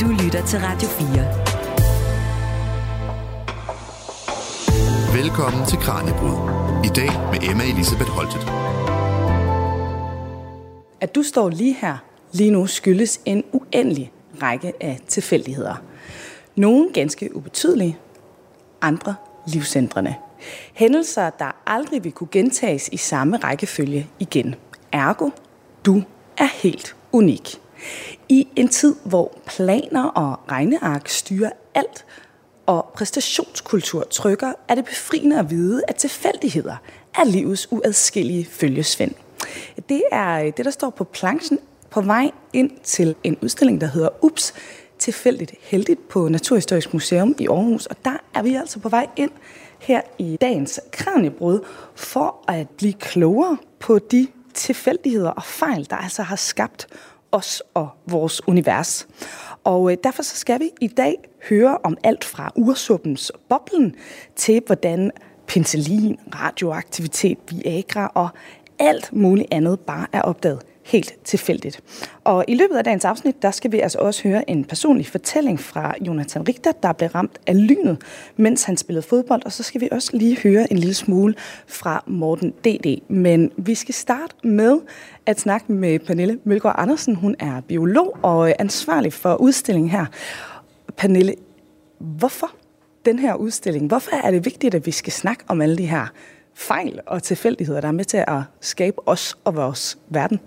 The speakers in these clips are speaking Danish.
Du lytter til Radio 4. Velkommen til Kranjebrud. I dag med Emma Elisabeth Holtet. At du står lige her lige nu skyldes en uendelig række af tilfældigheder. Nogle ganske ubetydelige, andre livsændrende. Hændelser, der aldrig vil kunne gentages i samme rækkefølge igen. Ergo, du er helt unik. I en tid, hvor planer og regneark styrer alt, og præstationskultur trykker, er det befriende at vide, at tilfældigheder er livets uadskillige følgesvend. Det er øh, det, der står på planchen på vej ind til en udstilling, der hedder Ups, tilfældigt heldigt på Naturhistorisk Museum i Aarhus. Og der er vi altså på vej ind her i dagens Kranjebrud for at blive klogere på de tilfældigheder og fejl, der altså har skabt os og vores univers. Og øh, derfor så skal vi i dag høre om alt fra ursuppens boblen til hvordan penicillin, radioaktivitet, Viagra og alt muligt andet bare er opdaget helt tilfældigt. Og i løbet af dagens afsnit, der skal vi altså også høre en personlig fortælling fra Jonathan Richter, der blev ramt af lynet, mens han spillede fodbold. Og så skal vi også lige høre en lille smule fra Morten D.D. Men vi skal starte med at snakke med Pernille Mølgaard Andersen. Hun er biolog og øh, ansvarlig for udstillingen her. Pernille, hvorfor den her udstilling? Hvorfor er det vigtigt, at vi skal snakke om alle de her fejl og tilfældigheder, der er med til at skabe os og vores verden?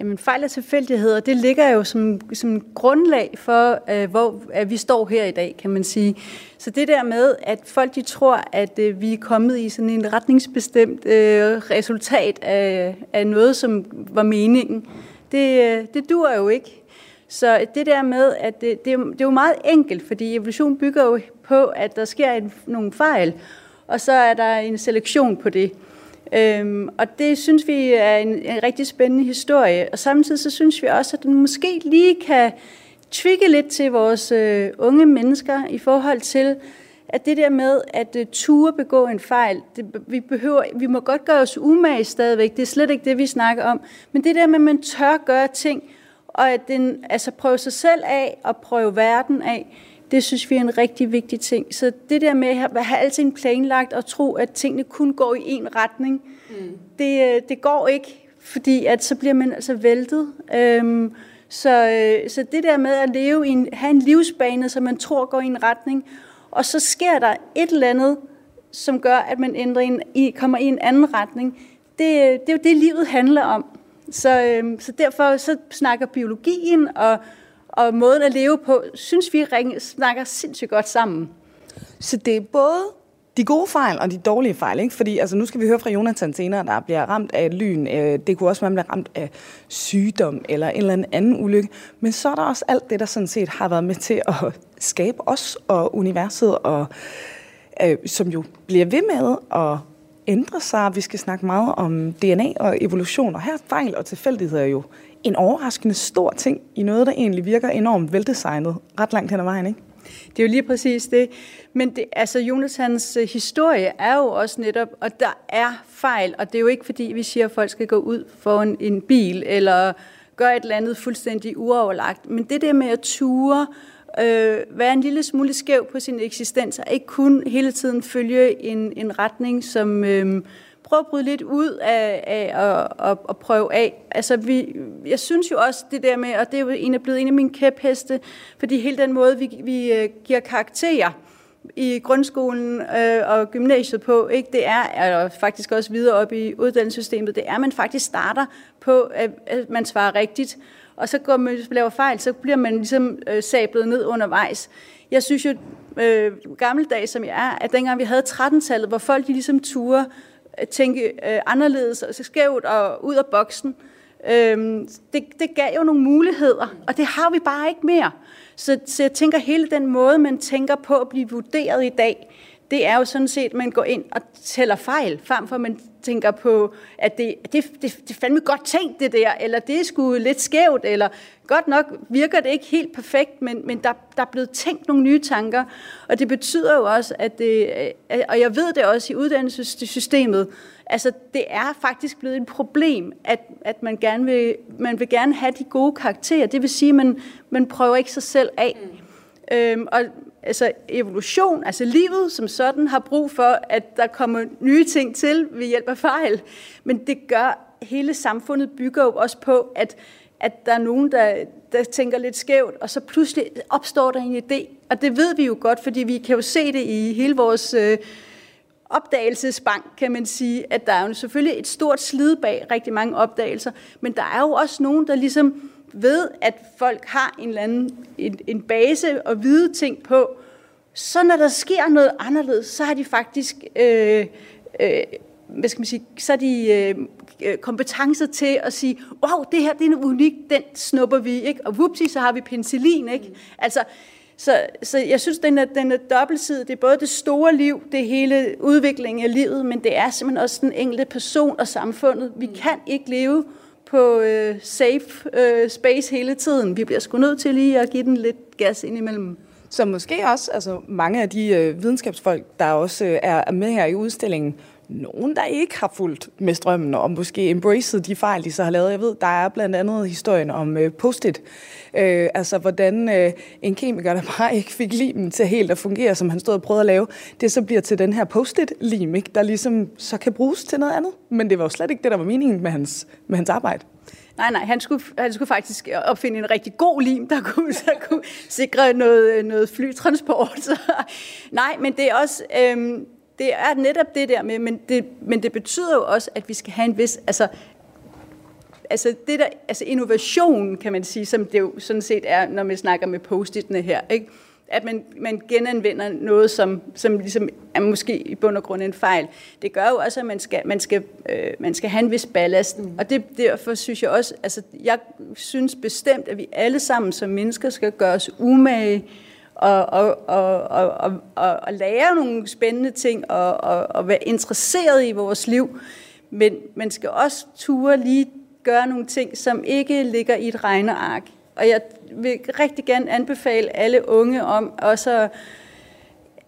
Jamen fejl og tilfældigheder, det ligger jo som, som grundlag for, øh, hvor at vi står her i dag, kan man sige. Så det der med, at folk de tror, at øh, vi er kommet i sådan en retningsbestemt øh, resultat af, af noget, som var meningen, det, øh, det dur jo ikke. Så det der med, at det, det, er, det er jo meget enkelt, fordi evolution bygger jo på, at der sker en, nogle fejl, og så er der en selektion på det. Øhm, og det synes vi er en, en rigtig spændende historie. Og samtidig så synes vi også, at den måske lige kan trigge lidt til vores øh, unge mennesker i forhold til, at det der med at øh, ture begå en fejl, det, vi, behøver, vi må godt gøre os umage stadigvæk, det er slet ikke det, vi snakker om, men det der med, at man tør gøre ting, og at den, altså prøve sig selv af og prøve verden af, det synes vi er en rigtig vigtig ting. Så det der med at have alting planlagt og tro, at tingene kun går i en retning, mm. det, øh, det går ikke, fordi at så bliver man altså væltet. Øhm, så, øh, så det der med at leve i en, have en livsbane, som man tror går i en retning, og så sker der et eller andet, som gør, at man ændrer en, i, kommer i en anden retning, det, det er jo det, livet handler om. Så, øhm, så derfor så snakker biologien og og måden at leve på, synes vi ring, snakker sindssygt godt sammen. Så det er både de gode fejl og de dårlige fejl, ikke? Fordi altså, nu skal vi høre fra Jonathan senere, der bliver ramt af et lyn. Øh, det kunne også være, at man bliver ramt af sygdom eller en eller anden ulykke. Men så er der også alt det, der sådan set har været med til at skabe os og universet, og øh, som jo bliver ved med at ændre sig. Vi skal snakke meget om DNA og evolution, og her fejl og tilfældigheder jo en overraskende stor ting i noget, der egentlig virker enormt veldesignet ret langt hen ad vejen, ikke? Det er jo lige præcis det. Men det, altså, Jonathans øh, historie er jo også netop, og der er fejl, og det er jo ikke fordi, vi siger, at folk skal gå ud for en, en bil, eller gøre et eller andet fuldstændig uoverlagt. Men det der med at ture, øh, være en lille smule skæv på sin eksistens, og ikke kun hele tiden følge en, en retning, som, øh, prøve at bryde lidt ud af, af at, og, og prøve af. Altså, vi, jeg synes jo også det der med, og det er jo en, er blevet en af mine kæpheste, fordi hele den måde, vi, vi øh, giver karakterer i grundskolen øh, og gymnasiet på, ikke, det er, eller faktisk også videre op i uddannelsessystemet, det er, at man faktisk starter på, at, at man svarer rigtigt, og så går man, hvis man laver fejl, så bliver man ligesom øh, sablet ned undervejs. Jeg synes jo, øh, gammeldags som jeg er, at dengang vi havde 13-tallet, hvor folk de ligesom turde tænke øh, anderledes og skævt og ud af boksen. Øhm, det, det gav jo nogle muligheder, og det har vi bare ikke mere. Så, så jeg tænker, hele den måde, man tænker på at blive vurderet i dag, det er jo sådan set, at man går ind og tæller fejl, frem for at man tænker på, at det, det, det, det er fandme godt tænkt det der, eller det er sgu lidt skævt, eller godt nok virker det ikke helt perfekt, men, men der, der er blevet tænkt nogle nye tanker, og det betyder jo også, at det, og jeg ved det også i uddannelsessystemet, altså det er faktisk blevet et problem, at, at man, gerne vil, man vil gerne have de gode karakterer, det vil sige, at man, man prøver ikke sig selv af. Mm. Øhm, og altså evolution, altså livet som sådan, har brug for, at der kommer nye ting til ved hjælp af fejl. Men det gør, hele samfundet bygger jo også på, at, at der er nogen, der, der tænker lidt skævt, og så pludselig opstår der en idé. Og det ved vi jo godt, fordi vi kan jo se det i hele vores øh, opdagelsesbank, kan man sige, at der er jo selvfølgelig et stort slid bag rigtig mange opdagelser, men der er jo også nogen, der ligesom ved, at folk har en eller anden en, en base og vide ting på, så når der sker noget anderledes, så har de faktisk, øh, øh, hvad skal man sige, så er de øh, øh kompetencer til at sige, wow, det her det er unikt, den snupper vi, ikke? Og whoopsie, så har vi penicillin, ikke? Altså, så, så jeg synes, den er, den er dobbeltsidig. Det er både det store liv, det hele udviklingen af livet, men det er simpelthen også den enkelte person og samfundet. Vi kan ikke leve på øh, safe øh, space hele tiden. Vi bliver sgu nødt til lige at give den lidt gas ind imellem. Så måske også altså, mange af de øh, videnskabsfolk, der også øh, er med her i udstillingen, nogen, der ikke har fulgt med strømmen, og måske embraced de fejl, de så har lavet. Jeg ved, der er blandt andet historien om øh, post-it. Øh, altså, hvordan øh, en kemiker, der bare ikke fik limen til helt at fungere, som han stod og prøvede at lave, det så bliver til den her post-it-lim, ikke? der ligesom så kan bruges til noget andet. Men det var jo slet ikke det, der var meningen med hans, med hans arbejde. Nej, nej, han skulle, han skulle faktisk opfinde en rigtig god lim, der kunne, der kunne sikre noget, noget flytransport. Så, nej, men det er også... Øhm, det er netop det der med, men det, men det betyder jo også, at vi skal have en vis, altså, altså, det der, altså innovation, kan man sige, som det jo sådan set er, når vi snakker med post-itene her, ikke? at man, man genanvender noget, som, som ligesom er måske i bund og grund en fejl. Det gør jo også, at man skal, man skal, øh, man skal have en vis ballast. Mm. Og det, derfor synes jeg også, altså jeg synes bestemt, at vi alle sammen som mennesker skal gøre os umage og, og, og, og, og, og, og lære nogle spændende ting og, og, og være interesseret i vores liv. Men man skal også ture lige gøre nogle ting, som ikke ligger i et regneark. Og jeg vil rigtig gerne anbefale alle unge om også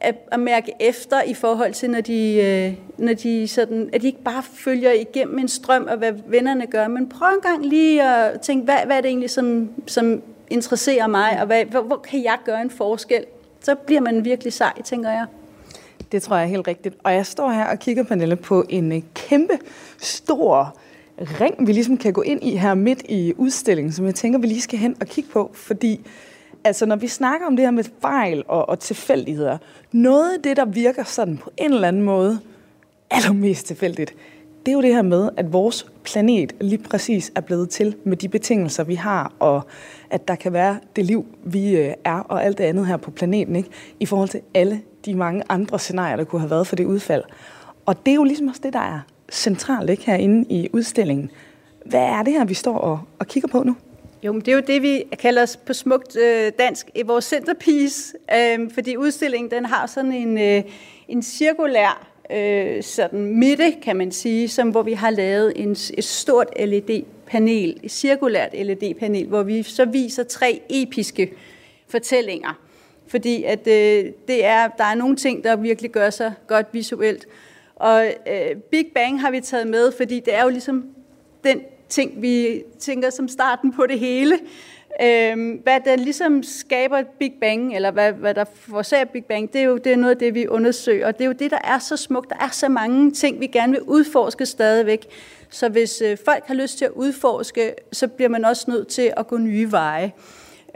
at, at mærke efter i forhold til, når de, øh, når de sådan, at de ikke bare følger igennem en strøm af, hvad vennerne gør, men prøv en gang lige at tænke, hvad, hvad er det egentlig, som, som interesserer mig, og hvad, hvor, hvor kan jeg gøre en forskel? Så bliver man virkelig sej, tænker jeg. Det tror jeg er helt rigtigt. Og jeg står her og kigger, Pernille, på en øh, kæmpe stor ring, vi ligesom kan gå ind i her midt i udstillingen, som jeg tænker, vi lige skal hen og kigge på, fordi altså, når vi snakker om det her med fejl og, og tilfældigheder, noget af det, der virker sådan på en eller anden måde allermest tilfældigt, det er jo det her med, at vores planet lige præcis er blevet til med de betingelser, vi har, og at der kan være det liv, vi øh, er, og alt det andet her på planeten, ikke? i forhold til alle de mange andre scenarier, der kunne have været for det udfald. Og det er jo ligesom også det, der er centralt ikke, herinde i udstillingen. Hvad er det her, vi står og, og kigger på nu? Jo, men det er jo det, vi kalder os på smukt øh, dansk i vores centerpiece, øh, fordi udstillingen den har sådan en, øh, en cirkulær øh, sådan midte, kan man sige, som, hvor vi har lavet en, et stort LED-panel, et cirkulært LED-panel, hvor vi så viser tre episke fortællinger. Fordi at, øh, det er, der er nogle ting, der virkelig gør sig godt visuelt. Og øh, Big Bang har vi taget med, fordi det er jo ligesom den ting, vi tænker som starten på det hele. Øh, hvad der ligesom skaber Big Bang, eller hvad, hvad der forårsager Big Bang, det er jo det er noget af det, vi undersøger. Og det er jo det, der er så smukt. Der er så mange ting, vi gerne vil udforske stadigvæk. Så hvis øh, folk har lyst til at udforske, så bliver man også nødt til at gå nye veje.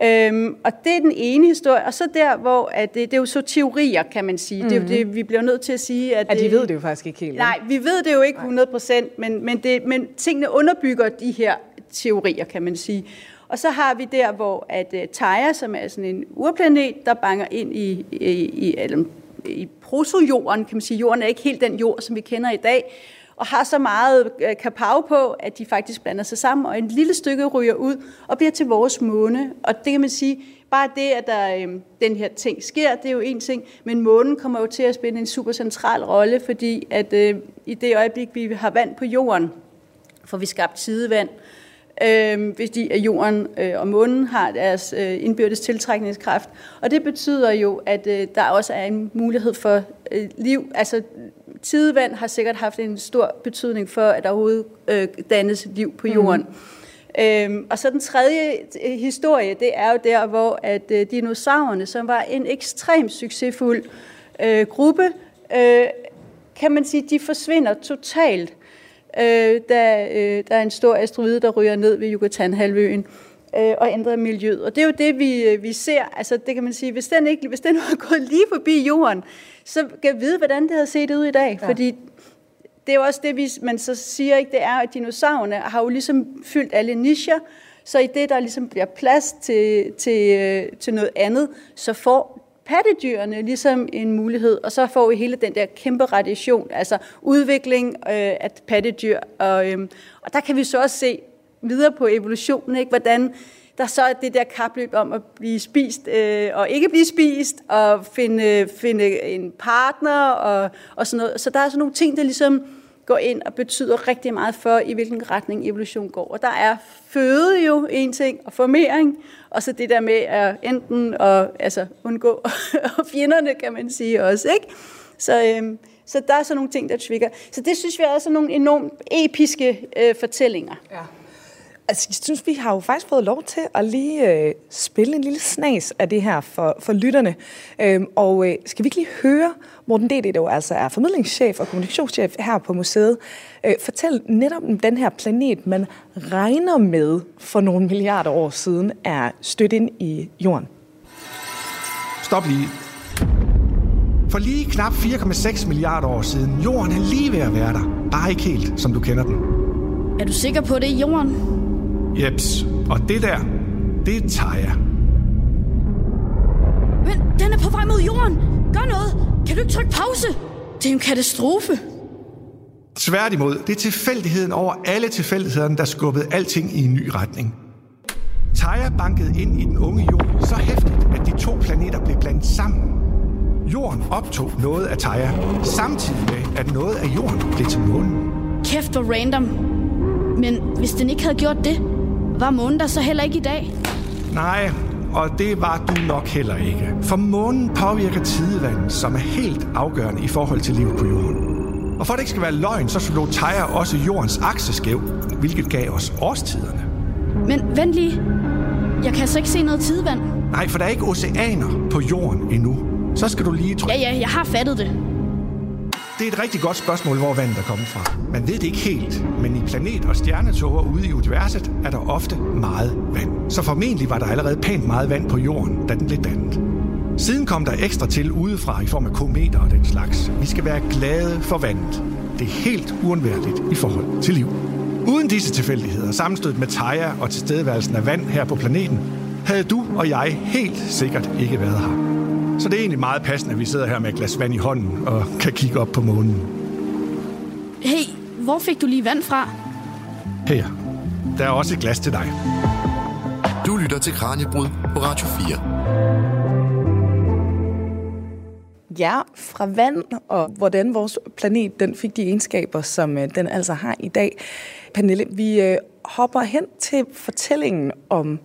Øhm, og det er den ene historie. Og så der, hvor at det, det er jo så teorier, kan man sige. Mm-hmm. Det er jo mhm. det, vi bliver nødt til at sige. At, at de ved det jo faktisk ikke helt. Nej, vi ved det jo ikke 100 procent, men, men, det, men tingene underbygger de her teorier, kan man sige. Og så har vi der, hvor at øh, Theia, som er sådan en urplanet, der banger ind i, i, i, eller, i protojorden, kan man sige. Jorden er ikke helt den jord, som vi kender i dag. og har så meget øh, kapav på, at de faktisk blander sig sammen, og en lille stykke ryger ud og bliver til vores måne. Og det kan man sige, bare det, at der, øh, den her ting sker, det er jo en ting, men månen kommer jo til at spille en super central rolle, fordi at øh, i det øjeblik, vi har vand på jorden, får vi skabt tidevand, øh, fordi at jorden øh, og månen har deres øh, indbyrdes tiltrækningskraft. Og det betyder jo, at øh, der også er en mulighed for øh, liv. Altså tidevand har sikkert haft en stor betydning for, at der overhovedet øh, dannes liv på jorden. Mm. Øhm, og så den tredje øh, historie, det er jo der, hvor at øh, dinosaurerne, som var en ekstremt succesfuld øh, gruppe, øh, kan man sige, de forsvinder totalt, øh, da øh, der er en stor asteroide, der ryger ned ved Yucatan-halvøen øh, og ændrer miljøet. Og det er jo det, vi, øh, vi ser. Altså, det kan man sige, hvis den, ikke, hvis den var gået lige forbi jorden, så kan vi vide, hvordan det havde set ud i dag. Ja. Fordi det er jo også det, vi, man så siger, ikke? det er, at dinosaurerne har jo ligesom fyldt alle nischer, så i det, der ligesom bliver plads til, til, øh, til noget andet, så får pattedyrene ligesom en mulighed, og så får vi hele den der kæmpe radiation, altså udvikling øh, af pattedyr. Og, øh, og der kan vi så også se videre på evolutionen, ikke? hvordan der så er det der kapløb om at blive spist øh, og ikke blive spist, og finde, finde en partner og, og sådan noget. Så der er sådan nogle ting, der ligesom går ind og betyder rigtig meget for, i hvilken retning evolution går. Og der er føde jo en ting, og formering, og så det der med at enten at, altså, undgå fjenderne, kan man sige også. Ikke? Så, øhm, så der er sådan nogle ting, der trigger. Så det synes vi er sådan nogle enormt episke øh, fortællinger. Ja. Altså, jeg synes, vi har jo faktisk fået lov til at lige øh, spille en lille snas af det her for, for lytterne. Øhm, og øh, skal vi ikke lige høre Morten D., der jo altså er formidlingschef og kommunikationschef her på museet, øh, fortælle netop om den her planet, man regner med for nogle milliarder år siden er stødt ind i jorden. Stop lige. For lige knap 4,6 milliarder år siden, jorden er lige ved at være der. Bare ikke helt, som du kender den. Er du sikker på det, jorden? Jeps, og det der, det er Taja. Men den er på vej mod jorden. Gør noget. Kan du ikke trykke pause? Det er en katastrofe. Tværtimod, det er tilfældigheden over alle tilfældighederne, der skubbede alting i en ny retning. Taja bankede ind i den unge jord så hæftigt, at de to planeter blev blandet sammen. Jorden optog noget af Taja, samtidig med, at noget af jorden blev til månen. Kæft og random. Men hvis den ikke havde gjort det, var månen der så heller ikke i dag? Nej, og det var du nok heller ikke. For månen påvirker tidevand, som er helt afgørende i forhold til livet på jorden. Og for at det ikke skal være løgn, så slog Taja også jordens akse skæv, hvilket gav os årstiderne. Men vent lige. Jeg kan altså ikke se noget tidevand. Nej, for der er ikke oceaner på jorden endnu. Så skal du lige trykke. Ja, ja, jeg har fattet det. Det er et rigtig godt spørgsmål, hvor vandet er kommet fra. Man ved det ikke helt, men i planet- og stjernetåger ude i universet er der ofte meget vand. Så formentlig var der allerede pænt meget vand på jorden, da den blev dannet. Siden kom der ekstra til udefra i form af kometer og den slags. Vi skal være glade for vandet. Det er helt uundværligt i forhold til liv. Uden disse tilfældigheder, sammenstødet med Taja og tilstedeværelsen af vand her på planeten, havde du og jeg helt sikkert ikke været her. Så det er egentlig meget passende, at vi sidder her med et glas vand i hånden og kan kigge op på månen. Hey, hvor fik du lige vand fra? Her. Der er også et glas til dig. Du lytter til Kranjebrud på Radio 4. Ja, fra vand og hvordan vores planet den fik de egenskaber, som øh, den altså har i dag. Pernille, vi øh, hopper hen til fortællingen om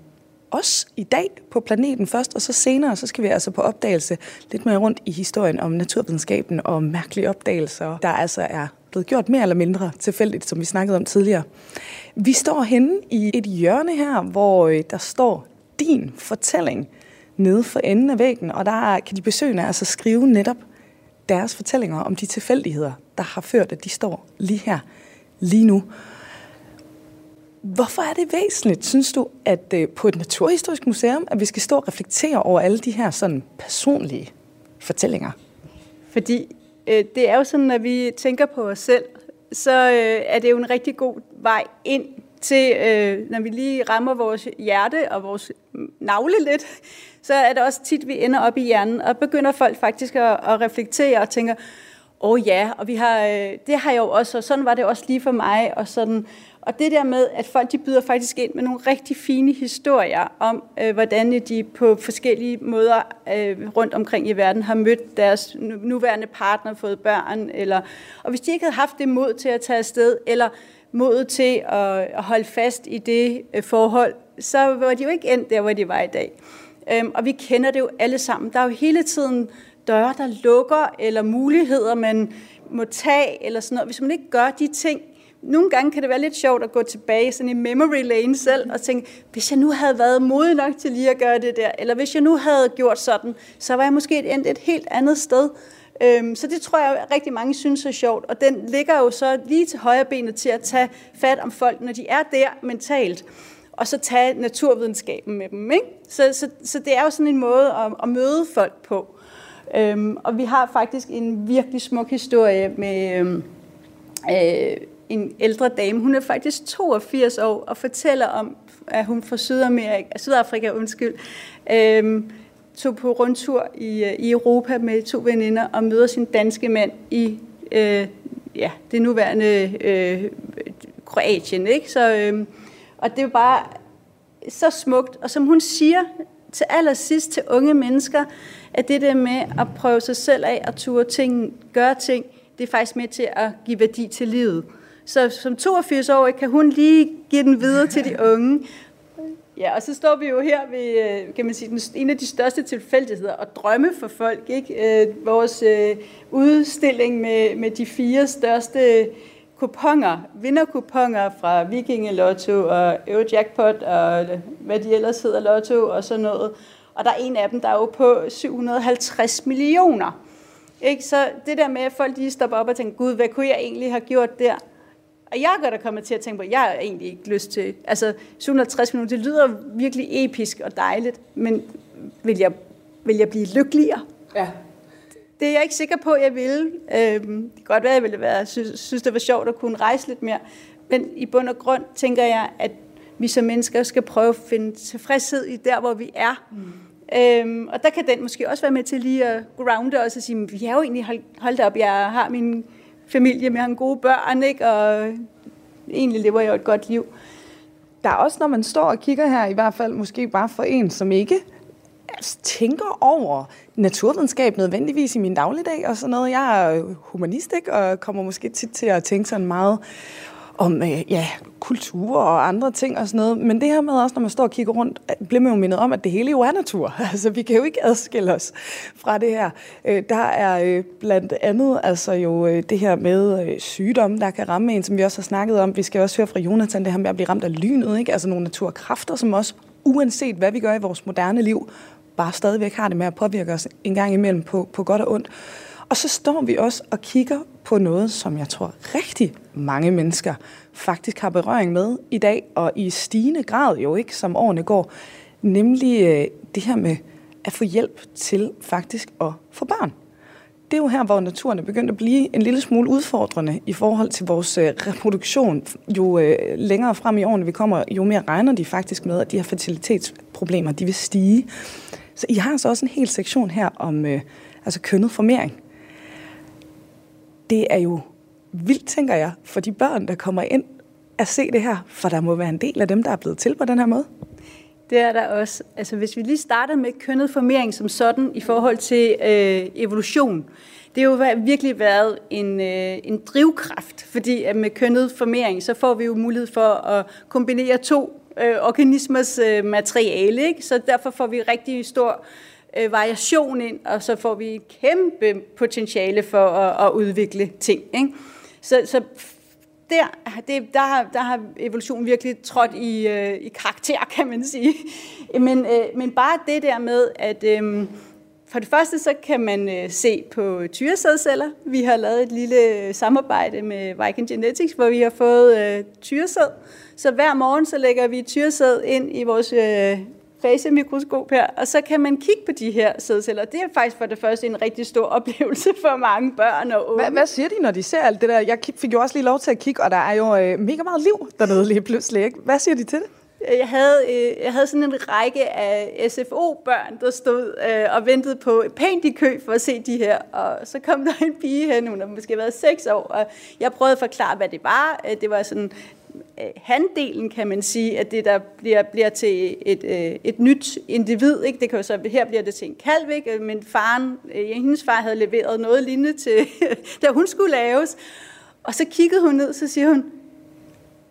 os i dag på planeten først, og så senere, så skal vi altså på opdagelse lidt mere rundt i historien om naturvidenskaben og mærkelige opdagelser, der altså er blevet gjort mere eller mindre tilfældigt, som vi snakkede om tidligere. Vi står henne i et hjørne her, hvor øh, der står din fortælling nede for enden af væggen, og der kan de besøgende altså skrive netop deres fortællinger om de tilfældigheder, der har ført, at de står lige her, lige nu. Hvorfor er det væsentligt, synes du, at øh, på et naturhistorisk museum, at vi skal stå og reflektere over alle de her sådan personlige fortællinger? Fordi øh, det er jo sådan, at vi tænker på os selv, så øh, er det jo en rigtig god vej ind til, øh, når vi lige rammer vores hjerte og vores navle lidt, så er det også tit, vi ender op i hjernen, og begynder folk faktisk at, at reflektere og tænker, Åh oh, ja, og vi har, øh, det har jeg jo også, og sådan var det også lige for mig, og sådan. Og det der med, at folk de byder faktisk ind med nogle rigtig fine historier om, øh, hvordan de på forskellige måder øh, rundt omkring i verden har mødt deres nuværende partner, fået børn, eller, og hvis de ikke havde haft det mod til at tage afsted, eller mod til at, at holde fast i det øh, forhold, så var de jo ikke endt der, hvor de var i dag. Øhm, og vi kender det jo alle sammen. Der er jo hele tiden døre, der lukker, eller muligheder, man må tage, eller sådan noget. Hvis man ikke gør de ting, nogle gange kan det være lidt sjovt at gå tilbage sådan i memory lane selv og tænke, hvis jeg nu havde været modig nok til lige at gøre det der, eller hvis jeg nu havde gjort sådan, så var jeg måske endt et helt andet sted. Øhm, så det tror jeg rigtig mange synes er sjovt, og den ligger jo så lige til højre benet til at tage fat om folk, når de er der mentalt, og så tage naturvidenskaben med dem. Ikke? Så, så, så det er jo sådan en måde at, at møde folk på. Øhm, og vi har faktisk en virkelig smuk historie med øhm, øh, en ældre dame. Hun er faktisk 82 år og fortæller om, at hun fra Sydamerika, Sydafrika undskyld, øhm, tog på rundtur i, øh, i Europa med to veninder og møder sin danske mand i øh, ja, det nuværende øh, Kroatien. Ikke? Så, øh, og det er bare så smukt. Og som hun siger til allersidst til unge mennesker, at det der med at prøve sig selv af at ture ting, gøre ting, det er faktisk med til at give værdi til livet. Så som 82-årig kan hun lige give den videre til de unge. Ja, og så står vi jo her ved, øh, kan man sige, en af de største tilfældigheder og drømme for folk. Ikke? Øh, vores øh, udstilling med, med de fire største kuponer, vinderkuponer fra Vikinge Lotto og Eurojackpot og hvad de ellers hedder, Lotto og sådan noget. Og der er en af dem, der er jo på 750 millioner. Ikke? Så det der med, at folk lige stopper op og tænker, gud, hvad kunne jeg egentlig have gjort der? Og jeg er godt kommet til at tænke på, at jeg har egentlig ikke lyst til... Altså, 750 minutter, det lyder virkelig episk og dejligt, men vil jeg, vil jeg blive lykkeligere? Ja. Det er jeg ikke sikker på, at jeg ville. Øhm, det kan godt være, at jeg ville være, synes, synes, det var sjovt at kunne rejse lidt mere. Men i bund og grund tænker jeg, at vi som mennesker skal prøve at finde tilfredshed i der, hvor vi er. Mm. Øhm, og der kan den måske også være med til lige at grounde os og sige, vi er jo egentlig holdt, holdt op, jeg har min familie, med en gode børn, ikke? og egentlig lever jeg jo et godt liv. Der er også, når man står og kigger her, i hvert fald måske bare for en, som ikke altså, tænker over naturvidenskab nødvendigvis i min dagligdag og sådan noget. Jeg er humanist, ikke? og kommer måske tit til at tænke sådan meget om øh, ja, kultur og andre ting og sådan noget. Men det her med også, når man står og kigger rundt, øh, bliver man jo mindet om, at det hele jo er natur. Altså, vi kan jo ikke adskille os fra det her. Øh, der er øh, blandt andet altså jo øh, det her med øh, sygdomme, der kan ramme en, som vi også har snakket om. Vi skal også høre fra Jonathan, det her med at blive ramt af lynet. Ikke? Altså nogle naturkræfter, som også, uanset hvad vi gør i vores moderne liv, bare stadigvæk har det med at påvirke os en gang imellem på, på godt og ondt. Og så står vi også og kigger på noget, som jeg tror rigtig mange mennesker faktisk har berøring med i dag, og i stigende grad jo ikke, som årene går, nemlig øh, det her med at få hjælp til faktisk at få børn. Det er jo her, hvor naturen er begyndt at blive en lille smule udfordrende i forhold til vores øh, reproduktion. Jo øh, længere frem i årene vi kommer, jo mere regner de faktisk med, at de her fertilitetsproblemer de vil stige. Så I har så også en hel sektion her om altså kønnet formering det er jo vildt, tænker jeg, for de børn, der kommer ind at se det her, for der må være en del af dem, der er blevet til på den her måde. Det er der også. Altså, hvis vi lige starter med kønnet formering som sådan i forhold til øh, evolution, det har jo virkelig været en, øh, en drivkraft, fordi at med kønnet formering, så får vi jo mulighed for at kombinere to øh, organismers øh, materiale, ikke? så derfor får vi rigtig stor øh, variation ind, og så får vi kæmpe potentiale for at, at udvikle ting. Ikke? Så, så der, det, der, har, der har evolutionen virkelig trådt i, øh, i karakter, kan man sige. Men, øh, men bare det der med, at øh, for det første så kan man øh, se på tyresædceller. Vi har lavet et lille øh, samarbejde med Viking Genetics, hvor vi har fået øh, tyresæd. Så hver morgen så lægger vi tyresæd ind i vores øh, fasemikroskop her, og så kan man kigge på de her sædceller. Det er faktisk for det første en rigtig stor oplevelse for mange børn og unge. Hvad, hvad siger de, når de ser alt det der? Jeg fik jo også lige lov til at kigge, og der er jo øh, mega meget liv dernede lige pludselig. Ikke? Hvad siger de til det? jeg havde, øh, jeg havde sådan en række af SFO-børn, der stod øh, og ventede på pænt i kø for at se de her. Og så kom der en pige hen, hun har måske været seks år, og jeg prøvede at forklare, hvad det var. Øh, det var sådan Øh, handdelen, kan man sige, at det der bliver, bliver til et, øh, et nyt individ. Ikke? Det kan jo så, her bliver det til en kalv, ikke? Øh, men faren, øh, hendes far havde leveret noget lignende til, da hun skulle laves. Og så kiggede hun ned, så siger hun,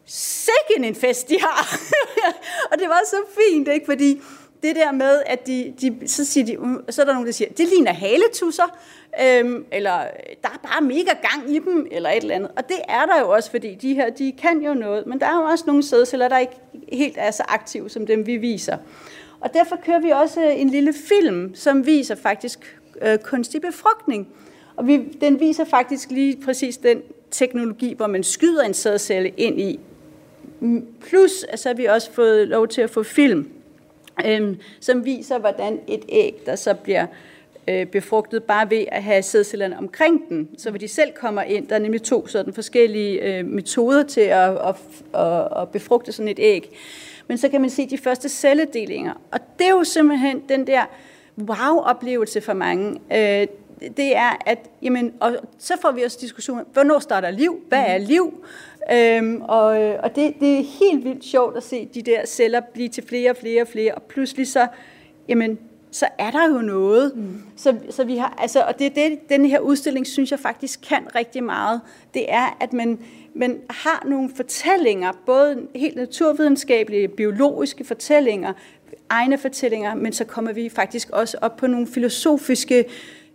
sikken en fest, de har. og det var så fint, ikke? fordi det der med, at de, de, så, siger de, så er der nogen, der siger, det ligner haletusser, øhm, eller der er bare mega gang i dem, eller et eller andet. Og det er der jo også, fordi de her, de kan jo noget, men der er jo også nogle sædceller, der ikke helt er så aktive, som dem vi viser. Og derfor kører vi også øh, en lille film, som viser faktisk øh, kunstig befrugtning. Og vi, den viser faktisk lige præcis den teknologi, hvor man skyder en sædcelle ind i mm, Plus, så har vi også fået lov til at få film, øhm, som viser, hvordan et æg, der så bliver øh, Øh, befrugtet bare ved at have sædcellerne omkring den, så hvor de selv kommer ind. Der er nemlig to sådan forskellige øh, metoder til at, at, at, at befrugte sådan et æg. Men så kan man se de første celledelinger. Og det er jo simpelthen den der wow-oplevelse for mange. Øh, det er, at jamen, og så får vi også diskussion, hvornår starter liv? Hvad er liv? Øhm, og og det, det er helt vildt sjovt at se de der celler blive til flere og flere og flere, og pludselig så, jamen, så er der jo noget. Mm. Så, så vi har, altså, og det er det, den her udstilling, synes jeg faktisk kan rigtig meget. Det er, at man, man har nogle fortællinger, både helt naturvidenskabelige, biologiske fortællinger, egne fortællinger, men så kommer vi faktisk også op på nogle filosofiske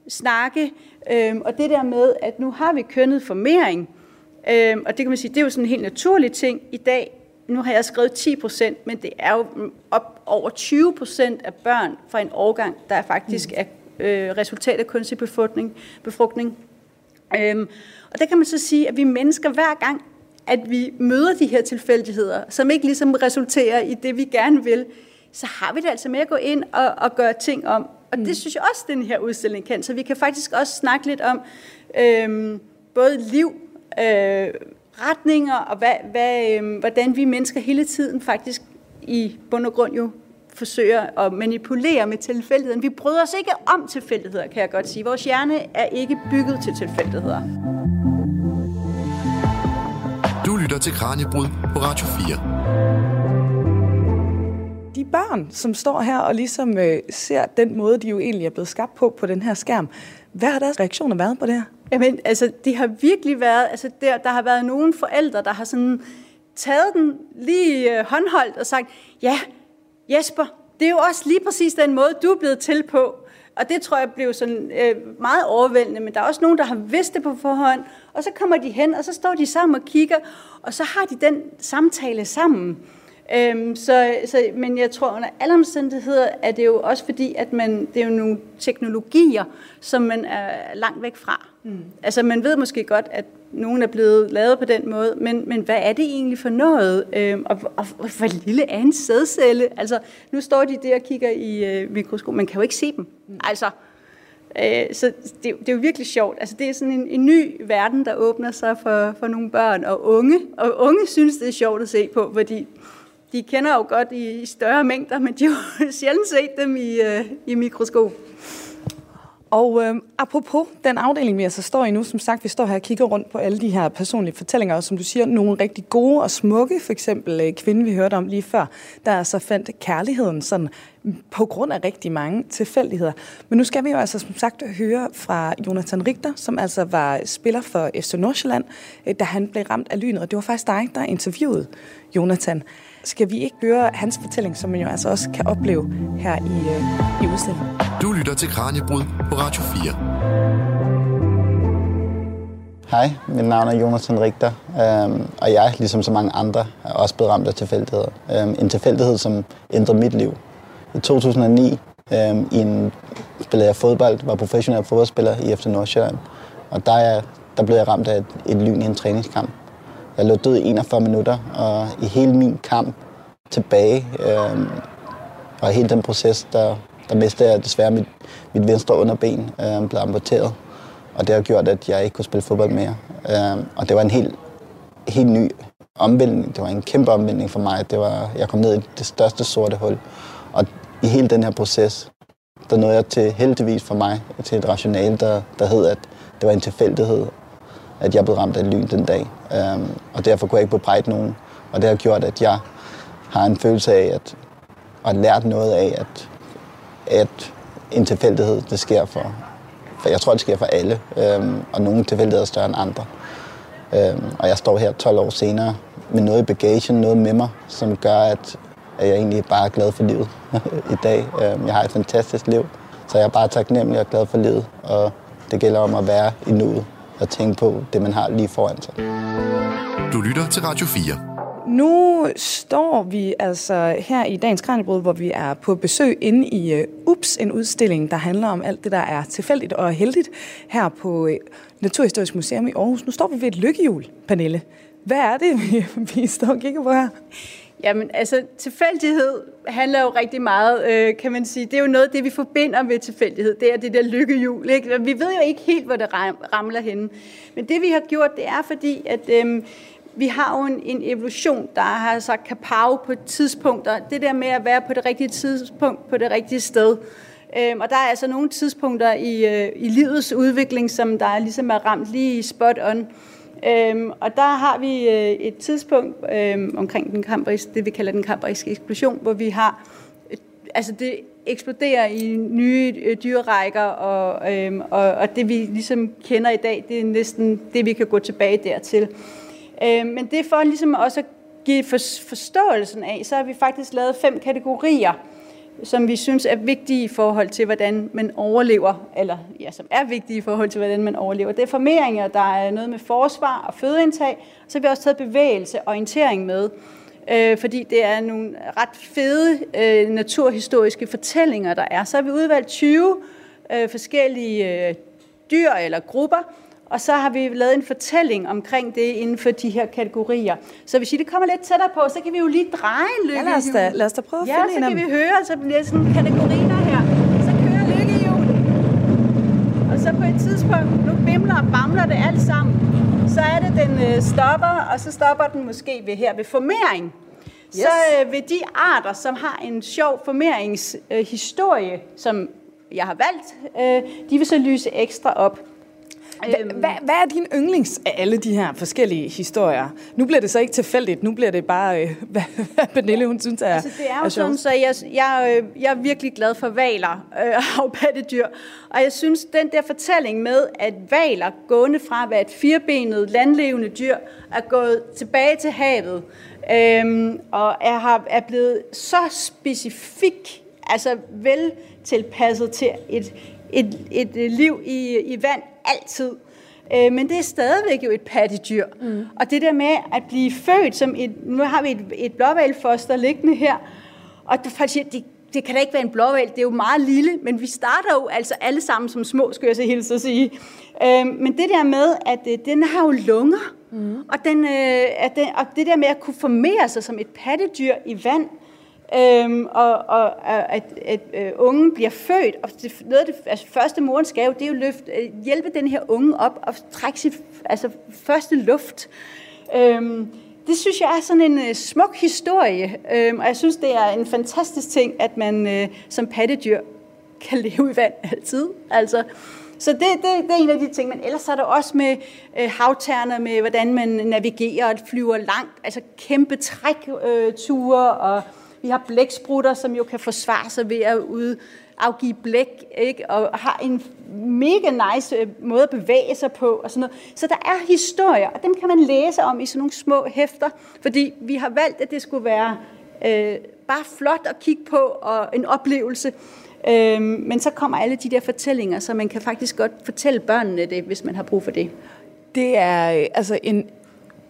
snakke, øhm, og det der med, at nu har vi kønnet formering, Øhm, og det kan man sige, det er jo sådan en helt naturlig ting. I dag, nu har jeg skrevet 10 procent, men det er jo op over 20 procent af børn fra en årgang, der er faktisk mm. er øh, resultat af kunstig befrugtning. befrugtning. Øhm, og der kan man så sige, at vi mennesker hver gang, at vi møder de her tilfældigheder, som ikke ligesom resulterer i det, vi gerne vil, så har vi det altså med at gå ind og, og gøre ting om. Og mm. det synes jeg også, den her udstilling kan. Så vi kan faktisk også snakke lidt om øhm, både liv øh, retninger, og hvad, hvad, øh, hvordan vi mennesker hele tiden faktisk i bund og grund jo forsøger at manipulere med tilfældigheden. Vi bryder os ikke om tilfældigheder, kan jeg godt sige. Vores hjerne er ikke bygget til tilfældigheder. Du lytter til Kranjebrud på Radio 4. De børn, som står her og ligesom øh, ser den måde, de jo egentlig er blevet skabt på på den her skærm, hvad har deres reaktioner været på det her? Jamen, altså, det har virkelig været, altså, der, der har været nogle forældre, der har sådan taget den lige øh, håndholdt og sagt, ja, Jesper, det er jo også lige præcis den måde, du er blevet til på. Og det tror jeg blev sådan øh, meget overvældende, men der er også nogen, der har vidst det på forhånd, og så kommer de hen, og så står de sammen og kigger, og så har de den samtale sammen. Øhm, så, så, men jeg tror under alle omstændigheder er det jo også fordi, at man, det er jo nogle teknologier, som man er langt væk fra. Mm. Altså man ved måske godt, at nogen er blevet lavet på den måde, men, men hvad er det egentlig for noget? Øhm, og, og, og hvor lille er en sædcelle? Altså nu står de der og kigger i øh, mikroskop, man kan jo ikke se dem. Mm. Altså, øh, så det, det er jo virkelig sjovt. Altså det er sådan en, en ny verden, der åbner sig for, for nogle børn og unge. Og unge synes, det er sjovt at se på, fordi de kender jo godt i, i større mængder, men de har jo sjældent set dem i, øh, i mikroskop. Og øh, apropos den afdeling, vi altså står i nu, som sagt, vi står her og kigger rundt på alle de her personlige fortællinger, og som du siger, nogle rigtig gode og smukke, for eksempel øh, kvinden, vi hørte om lige før, der altså fandt kærligheden sådan på grund af rigtig mange tilfældigheder. Men nu skal vi jo altså som sagt høre fra Jonathan Richter, som altså var spiller for FC Nordsjælland, øh, da han blev ramt af lynet, og det var faktisk dig, der interviewede Jonathan skal vi ikke høre hans fortælling, som man jo altså også kan opleve her i, øh, i udstillingen. Du lytter til Kranjebrud på Radio 4. Hej, mit navn er Jonathan Richter, øhm, og jeg, ligesom så mange andre, er også blevet ramt af tilfældigheder. Øhm, en tilfældighed, som ændrede mit liv. I 2009 øhm, i en, spillede jeg fodbold, var professionel fodboldspiller i FC Nordsjælland, og der, er, der blev jeg ramt af et, et lyn i en træningskamp. Jeg lå død i 41 minutter, og i hele min kamp tilbage, øh, og hele den proces, der, der mistede jeg desværre mit, mit venstre underben, øh, blev amputeret. Og det har gjort, at jeg ikke kunne spille fodbold mere. Øh, og det var en helt, helt ny omvæltning. Det var en kæmpe omvæltning for mig. Det var, jeg kom ned i det største sorte hul. Og i hele den her proces, der nåede jeg til heldigvis for mig til et rationale, der, der hed, at det var en tilfældighed, at jeg blev ramt af lyn den dag. Øhm, og derfor kunne jeg ikke bebrejde nogen. Og det har gjort, at jeg har en følelse af, at, og lært noget af, at, at en tilfældighed, det sker for, for jeg tror, det sker for alle, øhm, og nogle tilfældigheder er større end andre. Øhm, og jeg står her 12 år senere med noget i bagagen, noget med mig, som gør, at, at jeg egentlig bare er glad for livet i dag. Øhm, jeg har et fantastisk liv, så jeg er bare taknemmelig og glad for livet, og det gælder om at være i nuet og tænke på det, man har lige foran sig. Du lytter til Radio 4. Nu står vi altså her i dagens Kranjebrud, hvor vi er på besøg inde i uh, UPS, en udstilling, der handler om alt det, der er tilfældigt og heldigt her på uh, Naturhistorisk Museum i Aarhus. Nu står vi ved et lykkehjul, Pernille. Hvad er det, vi, vi står og kigger på her? Jamen, altså, tilfældighed handler jo rigtig meget, øh, kan man sige. Det er jo noget af det, vi forbinder med tilfældighed. Det er det der lykkehjul. Ikke? Vi ved jo ikke helt, hvor det ramler henne. Men det, vi har gjort, det er fordi, at øh, vi har jo en, en evolution, der har sagt kapav på tidspunkter. Det der med at være på det rigtige tidspunkt, på det rigtige sted. Øh, og der er altså nogle tidspunkter i, øh, i livets udvikling, som der ligesom er ramt lige spot on. Øhm, og der har vi øh, et tidspunkt øhm, omkring den kambrisk, det vi kalder den kambriske eksplosion, hvor vi har, øh, altså det eksploderer i nye øh, dyrerækker, og, øhm, og, og det vi ligesom kender i dag, det er næsten det, vi kan gå tilbage dertil. Øhm, men det er for ligesom også at give for, forståelsen af, så har vi faktisk lavet fem kategorier, som vi synes er vigtige i forhold til, hvordan man overlever, eller ja, som er vigtige i forhold til, hvordan man overlever. Det er formeringer, der er noget med forsvar og fødeindtag, så har vi også taget bevægelse og orientering med, øh, fordi det er nogle ret fede øh, naturhistoriske fortællinger, der er. Så har vi udvalgt 20 øh, forskellige øh, dyr eller grupper, og så har vi lavet en fortælling omkring det inden for de her kategorier. Så hvis I det kommer lidt tættere på, så kan vi jo lige dreje lykkehjul. Ja, lad os da, lad os da prøve at ja, finde så en kan af vi høre, så bliver det sådan kategorier her. Så kører lykkehjul. Og så på et tidspunkt, nu bimler og bamler det alt sammen, så er det, den øh, stopper, og så stopper den måske ved her ved formering. Yes. Så øh, ved de arter, som har en sjov formeringshistorie, øh, som jeg har valgt, øh, de vil så lyse ekstra op. Hvad, hvad, hvad er din yndlings af alle de her forskellige historier? Nu bliver det så ikke tilfældigt, nu bliver det bare, øh, hvad, hvad Pernille hun synes er altså, det er jo er sådan, så jeg, jeg, øh, jeg er virkelig glad for valer øh, havpattedyr. Og jeg synes, den der fortælling med, at valer gående fra at være et firebenet landlevende dyr, er gået tilbage til havet, øh, og er, har, er blevet så specifik, altså vel tilpasset til et, et, et liv i, i vand altid. Øh, men det er stadigvæk jo et pattedyr. Mm. Og det der med at blive født som et... Nu har vi et, et blåvalfoster liggende her, og du faktisk det, det kan da ikke være en blåval, det er jo meget lille, men vi starter jo altså alle sammen som små, skal jeg så hilse at sige. Øh, men det der med, at øh, den har jo lunger, mm. og, den, øh, at den, og det der med at kunne formere sig som et pattedyr i vand, Øhm, og, og at, at, at unge bliver født, og det, noget af det altså, første morens gave, det er jo løft, øh, hjælpe den her unge op og trække sit altså, første luft. Øhm, det synes jeg er sådan en øh, smuk historie, øhm, og jeg synes, det er en fantastisk ting, at man øh, som pattedyr kan leve i vand altid. Altså, så det, det, det er en af de ting, men ellers er der også med øh, havterner, med hvordan man navigerer og flyver langt, altså kæmpe trækture øh, og vi har blæksprutter, som jo kan forsvare sig ved at ud, afgive blæk, ikke? og har en mega nice øh, måde at bevæge sig på. Og sådan noget. Så der er historier, og dem kan man læse om i sådan nogle små hæfter, fordi vi har valgt, at det skulle være øh, bare flot at kigge på og en oplevelse. Øh, men så kommer alle de der fortællinger, så man kan faktisk godt fortælle børnene det, hvis man har brug for det. Det er øh, altså en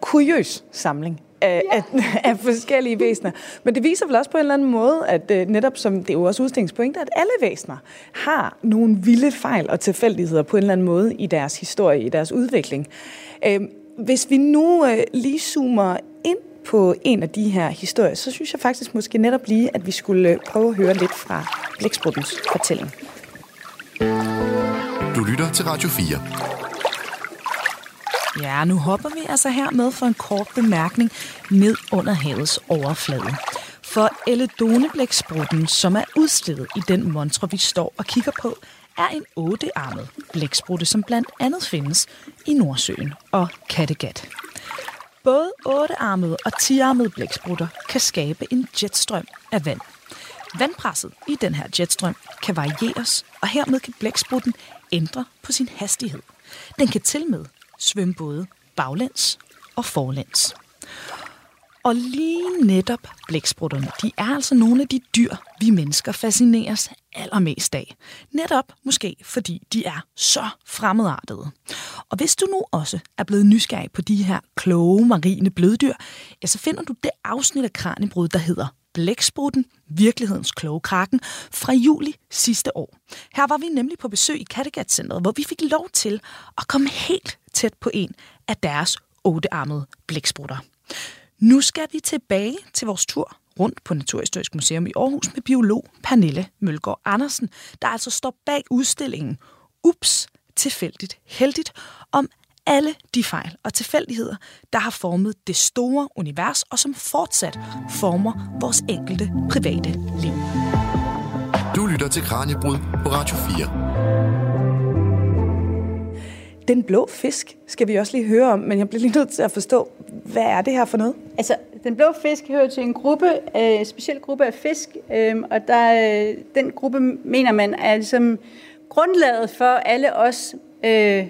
kuriøs samling af, ja. af, af forskellige væsener. Men det viser vel også på en eller anden måde, at uh, netop som det er jo også udstillingspoint, at alle væsener har nogle vilde fejl og tilfældigheder på en eller anden måde i deres historie, i deres udvikling. Uh, hvis vi nu uh, lige zoomer ind på en af de her historier, så synes jeg faktisk måske netop lige, at vi skulle prøve at høre lidt fra Blækspruttens fortælling. Du lytter til Radio 4. Ja, nu hopper vi altså her med for en kort bemærkning ned under havets overflade. For Eledoneblæksprutten, som er udstillet i den montre, vi står og kigger på, er en ottearmet blæksprutte, som blandt andet findes i Nordsøen og Kattegat. Både ottearmede og tiarmede blæksprutter kan skabe en jetstrøm af vand. Vandpresset i den her jetstrøm kan varieres, og hermed kan blæksprutten ændre på sin hastighed. Den kan til med svømme både baglæns og forlæns. Og lige netop blæksprutterne, de er altså nogle af de dyr, vi mennesker fascineres allermest af. Netop måske fordi de er så fremmedartede. Og hvis du nu også er blevet nysgerrig på de her kloge marine bløddyr, ja, så finder du det afsnit af Kranjebrud, der hedder Blæksprutten, virkelighedens kloge kraken, fra juli sidste år. Her var vi nemlig på besøg i Kattegat-centret, hvor vi fik lov til at komme helt tæt på en af deres ottearmede blæksprutter. Nu skal vi tilbage til vores tur rundt på Naturhistorisk Museum i Aarhus med biolog Pernille Mølgaard Andersen, der altså står bag udstillingen Ups, tilfældigt heldigt, om alle de fejl og tilfældigheder, der har formet det store univers, og som fortsat former vores enkelte private liv. Du lytter til Kranjebrud på Radio 4. Den blå fisk skal vi også lige høre om, men jeg bliver lige nødt til at forstå, hvad er det her for noget? Altså, den blå fisk hører til en gruppe, øh, en speciel gruppe af fisk, øh, og der, øh, den gruppe mener man er ligesom grundlaget for alle os øh,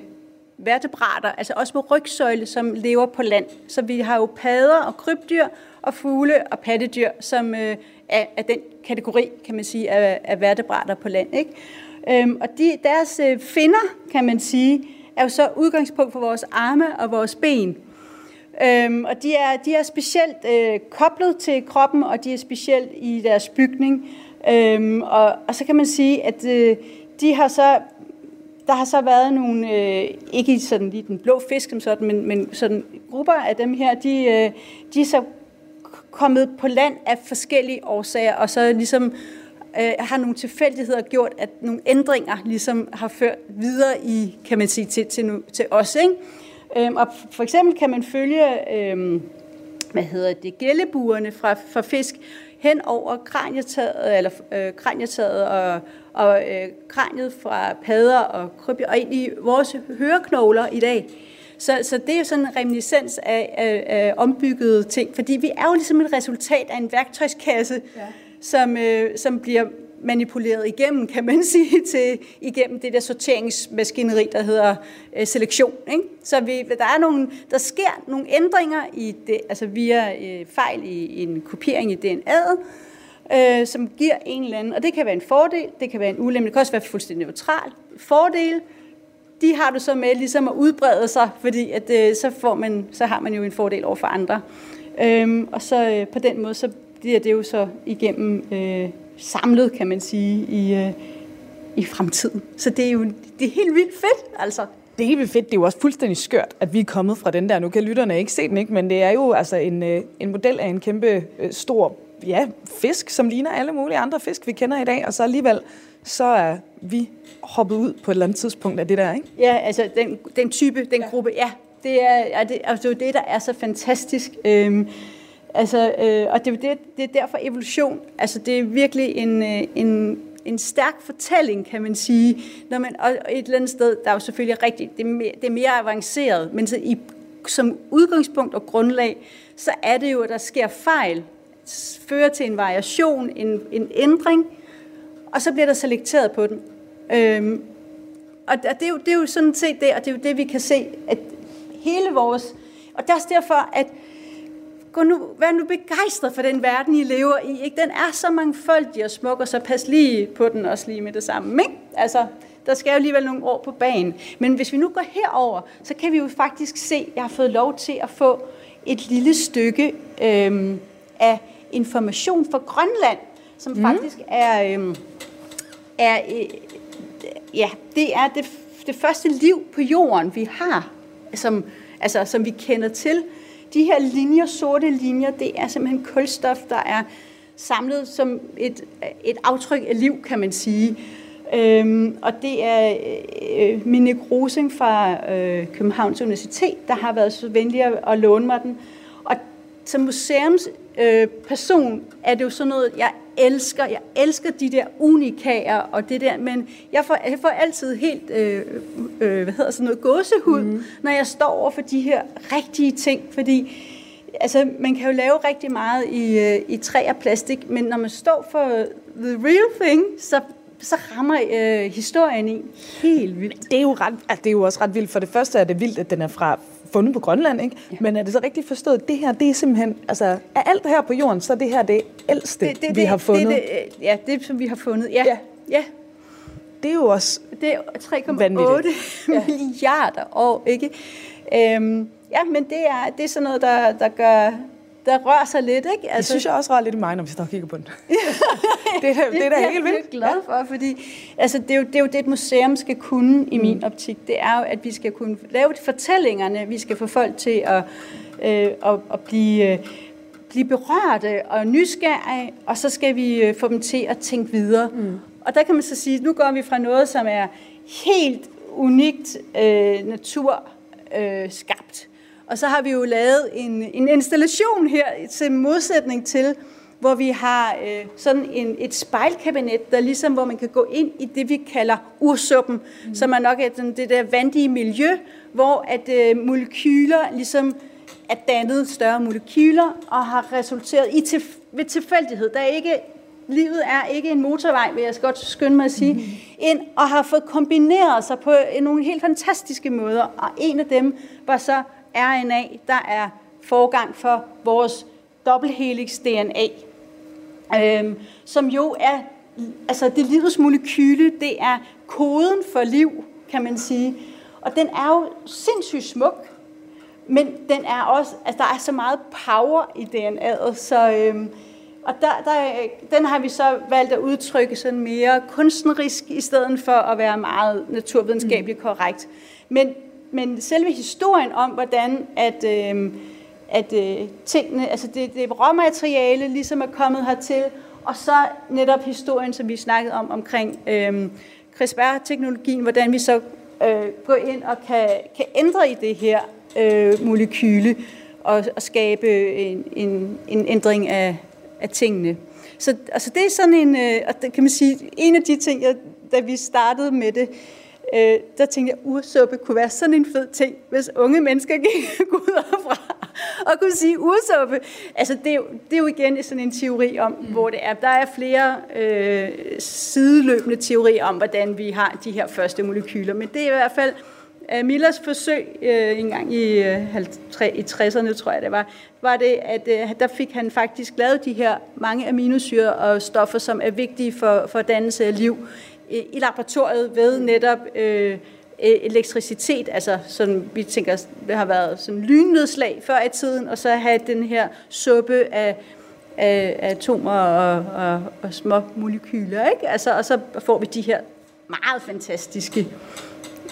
vertebrater, altså også med rygsøjle, som lever på land. Så vi har jo padder og krybdyr og fugle og pattedyr, som øh, er, er den kategori, kan man sige, af, af vertebrater på land. Ikke? Øhm, og de, deres øh, finder, kan man sige, er jo så udgangspunkt for vores arme og vores ben. Øhm, og de er, de er specielt øh, koblet til kroppen, og de er specielt i deres bygning. Øhm, og, og så kan man sige, at øh, de har så der har så været nogle, øh, ikke sådan lige den blå fisk som sådan, men, men sådan grupper af dem her, de, øh, de er så kommet på land af forskellige årsager, og så ligesom øh, har nogle tilfældigheder gjort, at nogle ændringer ligesom har ført videre i, kan man sige, til, til, til os. Ikke? Øhm, og for eksempel kan man følge, øhm, hvad hedder det, gællebuerne fra, fra fisk hen over kranietaget, eller øh, kranietaget og, og øh, kraniet fra padder og krybdyr, og ind i vores høreknogler i dag. Så, så det er jo sådan en reminiscens af, af, af ombyggede ting, fordi vi er jo ligesom et resultat af en værktøjskasse, ja som, øh, som bliver manipuleret igennem, kan man sige, til, igennem det der sorteringsmaskineri, der hedder øh, selektion. Ikke? Så vi, der, er nogle, der sker nogle ændringer i det, altså via øh, fejl i, i en kopiering i DNA'et, øh, som giver en eller anden, og det kan være en fordel, det kan være en ulempe, det kan også være fuldstændig neutral fordel, de har du så med ligesom at udbrede sig, fordi at, øh, så, får man, så har man jo en fordel over for andre. Øhm, og så øh, på den måde, så bliver det jo så igennem øh, samlet, kan man sige, i, øh, i fremtiden. Så det er jo det er helt vildt fedt, altså. Det er helt vildt fedt. Det er jo også fuldstændig skørt, at vi er kommet fra den der. Nu kan lytterne ikke se den, ikke? men det er jo altså en, øh, en model af en kæmpe øh, stor ja, fisk, som ligner alle mulige andre fisk, vi kender i dag, og så alligevel så er vi hoppet ud på et eller andet tidspunkt af det der, ikke? Ja, altså den, den type, den ja. gruppe, ja. Det er, ja, det, altså, det er det, der er så fantastisk. Øhm, altså, øh, og det, det, det er derfor evolution, altså det er virkelig en, øh, en, en stærk fortælling, kan man sige. Når man, og et eller andet sted, der er jo selvfølgelig rigtigt, det er mere, det er mere avanceret, men så i, som udgangspunkt og grundlag, så er det jo, at der sker fejl, fører til en variation, en, en ændring, og så bliver der selekteret på den. Øhm, og det er, jo, det er jo sådan set det, og det er jo det, vi kan se, at hele vores... Og det er også derfor, at gå nu, vær nu begejstret for den verden, I lever i. Ikke? Den er så mangfoldig og smuk, og så pas lige på den også lige med det samme. Ikke? Altså, der skal jo alligevel nogle år på banen. Men hvis vi nu går herover, så kan vi jo faktisk se, at jeg har fået lov til at få et lille stykke øhm, af information fra Grønland, som mm. faktisk er, øhm, er øh, ja, det er det, det første liv på jorden, vi har, som, altså, som vi kender til. De her linjer, sorte linjer, det er simpelthen kulstof, der er samlet som et, et aftryk af liv, kan man sige. Øhm, og det er øh, Mine Grosing fra øh, Københavns Universitet, der har været så venlig at, at låne mig den. Og som museumsperson øh, er det jo sådan noget, jeg elsker. Jeg elsker de der unikager og det der, men jeg får, jeg får altid helt, øh, øh, hvad hedder sådan noget, gåsehud, mm. når jeg står over for de her rigtige ting, fordi altså, man kan jo lave rigtig meget i, øh, i træ og plastik, men når man står for the real thing, så så rammer øh, historien i helt vildt. Det er, jo ret, altså, det er jo også ret vildt. For det første er det vildt, at den er fra fundet på Grønland, ikke? Ja. Men er det så rigtigt forstået, det her, det er simpelthen, altså, af alt her på jorden, så er det her det ældste, det, det, vi har fundet? Det, det, ja, det som vi har fundet, ja. ja. ja. Det er jo også Det er 3,8 ja. milliarder år, ikke? Øhm, ja, men det er, det er sådan noget, der, der gør der rører sig lidt, ikke? Altså, det synes jeg også rører lidt i mig, når vi står og kigger på den. det, det, det er da helt vildt. Det er glad for, fordi altså, det, er jo, det er jo det, et museum skal kunne i min mm. optik. Det er jo, at vi skal kunne lave fortællingerne, vi skal få folk til at, øh, at, at blive... Øh, blive berørte og nysgerrige, og så skal vi øh, få dem til at tænke videre. Mm. Og der kan man så sige, at nu går vi fra noget, som er helt unikt øh, natur øh, skabt, og så har vi jo lavet en, en installation her til modsætning til, hvor vi har øh, sådan en, et spejlkabinet, der ligesom, hvor man kan gå ind i det, vi kalder ursuppen, mm. som er nok et, det der vandige miljø, hvor at øh, molekyler ligesom er dannet større molekyler og har resulteret i til, ved tilfældighed. Der er ikke, livet er ikke en motorvej, vil jeg godt skynde mig at sige, mm. ind og har fået kombineret sig på nogle helt fantastiske måder. Og en af dem var så RNA, der er forgang for vores dobbelthelix DNA, øhm, som jo er, altså det livets molekyle, det er koden for liv, kan man sige. Og den er jo sindssygt smuk, men den er også, altså der er så meget power i DNA'et, så øhm, og der, der, den har vi så valgt at udtrykke sådan mere kunstnerisk, i stedet for at være meget naturvidenskabeligt mm. korrekt. Men men selve historien om, hvordan at, øh, at øh, tingene, altså det, det råmateriale ligesom er kommet hertil, og så netop historien, som vi snakkede om, omkring øh, CRISPR-teknologien, hvordan vi så øh, går ind og kan, kan ændre i det her øh, molekyle, og, og skabe en, en, en ændring af, af tingene. Så altså det er sådan en, øh, og det kan man sige, en af de ting, jeg, da vi startede med det, øh, der tænkte jeg, ursuppe kunne være sådan en fed ting, hvis unge mennesker gik ud fra og kunne sige ursuppe. Altså, det er, jo, det er jo igen sådan en teori om, mm. hvor det er. Der er flere øh, sideløbende teorier om, hvordan vi har de her første molekyler, men det er i hvert fald uh, Millers forsøg øh, en gang i, øh, i 60'erne, tror jeg det var, var det, at øh, der fik han faktisk lavet de her mange aminosyre og stoffer, som er vigtige for, for dannelse af liv i laboratoriet ved netop øh, e- elektricitet, altså sådan, vi tænker, det har været sådan lynnedslag før i tiden, og så have den her suppe af, af, af atomer og, og, og små molekyler, ikke? Altså, og så får vi de her meget fantastiske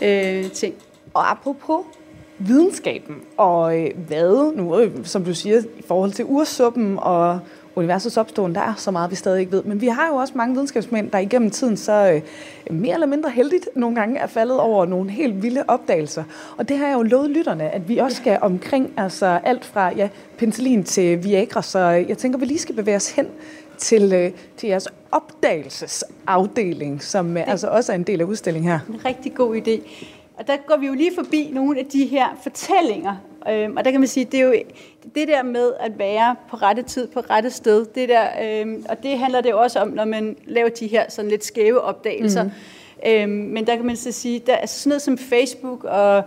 øh, ting. Og apropos videnskaben, og øh, hvad nu, øh, som du siger, i forhold til ursuppen og universets opståen, der er så meget, vi stadig ikke ved. Men vi har jo også mange videnskabsmænd, der igennem tiden så øh, mere eller mindre heldigt nogle gange er faldet over nogle helt vilde opdagelser. Og det har jeg jo lovet lytterne, at vi også skal omkring altså alt fra ja, penicillin til Viagra, så jeg tænker, vi lige skal bevæge os hen til, øh, til jeres opdagelsesafdeling, som øh, altså også er en del af udstillingen her. En rigtig god idé. Og der går vi jo lige forbi nogle af de her fortællinger. Øhm, og der kan man sige, det er jo det der med at være på rette tid, på rette sted. Det der, øhm, og det handler det jo også om, når man laver de her sådan lidt skæve opdagelser. Mm. Øhm, men der kan man så sige, der er sådan noget som Facebook og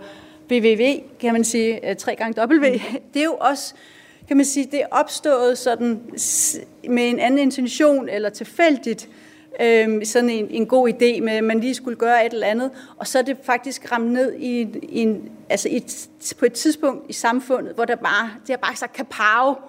www, kan man sige, øh, tre gange W, mm. det er jo også kan man sige, det er opstået sådan med en anden intention eller tilfældigt øh, sådan en, en god idé med, at man lige skulle gøre et eller andet, og så er det faktisk ramt ned i, i en, altså i, på et tidspunkt i samfundet, hvor der bare, det har bare sagt kapav.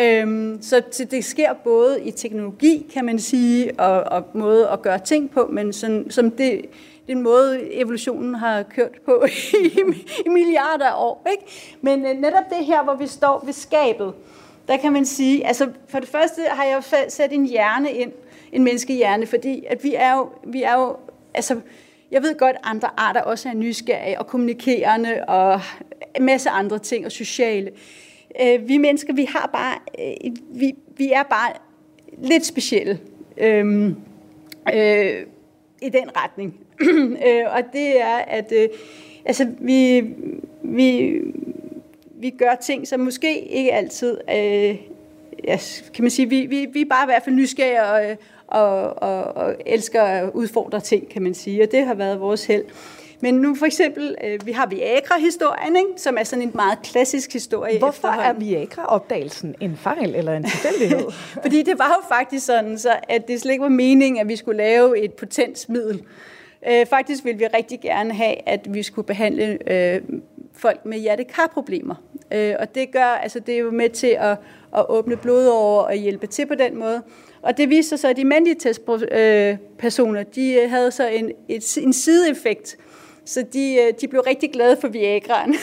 Øhm, så det sker både i teknologi, kan man sige, og, og måde at gøre ting på, men sådan, som det, den måde, evolutionen har kørt på i, i milliarder af år. Ikke? Men øh, netop det her, hvor vi står ved skabet, der kan man sige, altså for det første har jeg sat en hjerne ind, en menneskehjerne, fordi at vi er jo, vi er jo altså, jeg ved godt, at andre arter også er nysgerrige og kommunikerende og en masse andre ting og sociale. Øh, vi mennesker, vi har bare, øh, vi, vi er bare lidt specielle øhm, øh, i den retning. Øh, og det er, at øh, altså, vi, vi, vi gør ting, som måske ikke altid, øh, ja, kan man sige, vi, vi, vi er bare i hvert fald nysgerrige og, og, og, og elsker at udfordre ting, kan man sige, og det har været vores held. Men nu for eksempel, øh, vi har Viagra-historien, ikke? som er sådan en meget klassisk historie. Hvorfor er Viagra-opdagelsen en fejl eller en tilfældighed? Fordi det var jo faktisk sådan, så at det slet ikke var meningen, at vi skulle lave et potensmiddel. Øh, faktisk ville vi rigtig gerne have, at vi skulle behandle øh, folk med hjertekarproblemer. Øh, og det gør, altså det er jo med til at, at åbne blodårer og hjælpe til på den måde. Og det viste sig så, at de mandlige testpersoner, de øh, havde så en, et, en sideeffekt. Så de, øh, de blev rigtig glade for Viagraen.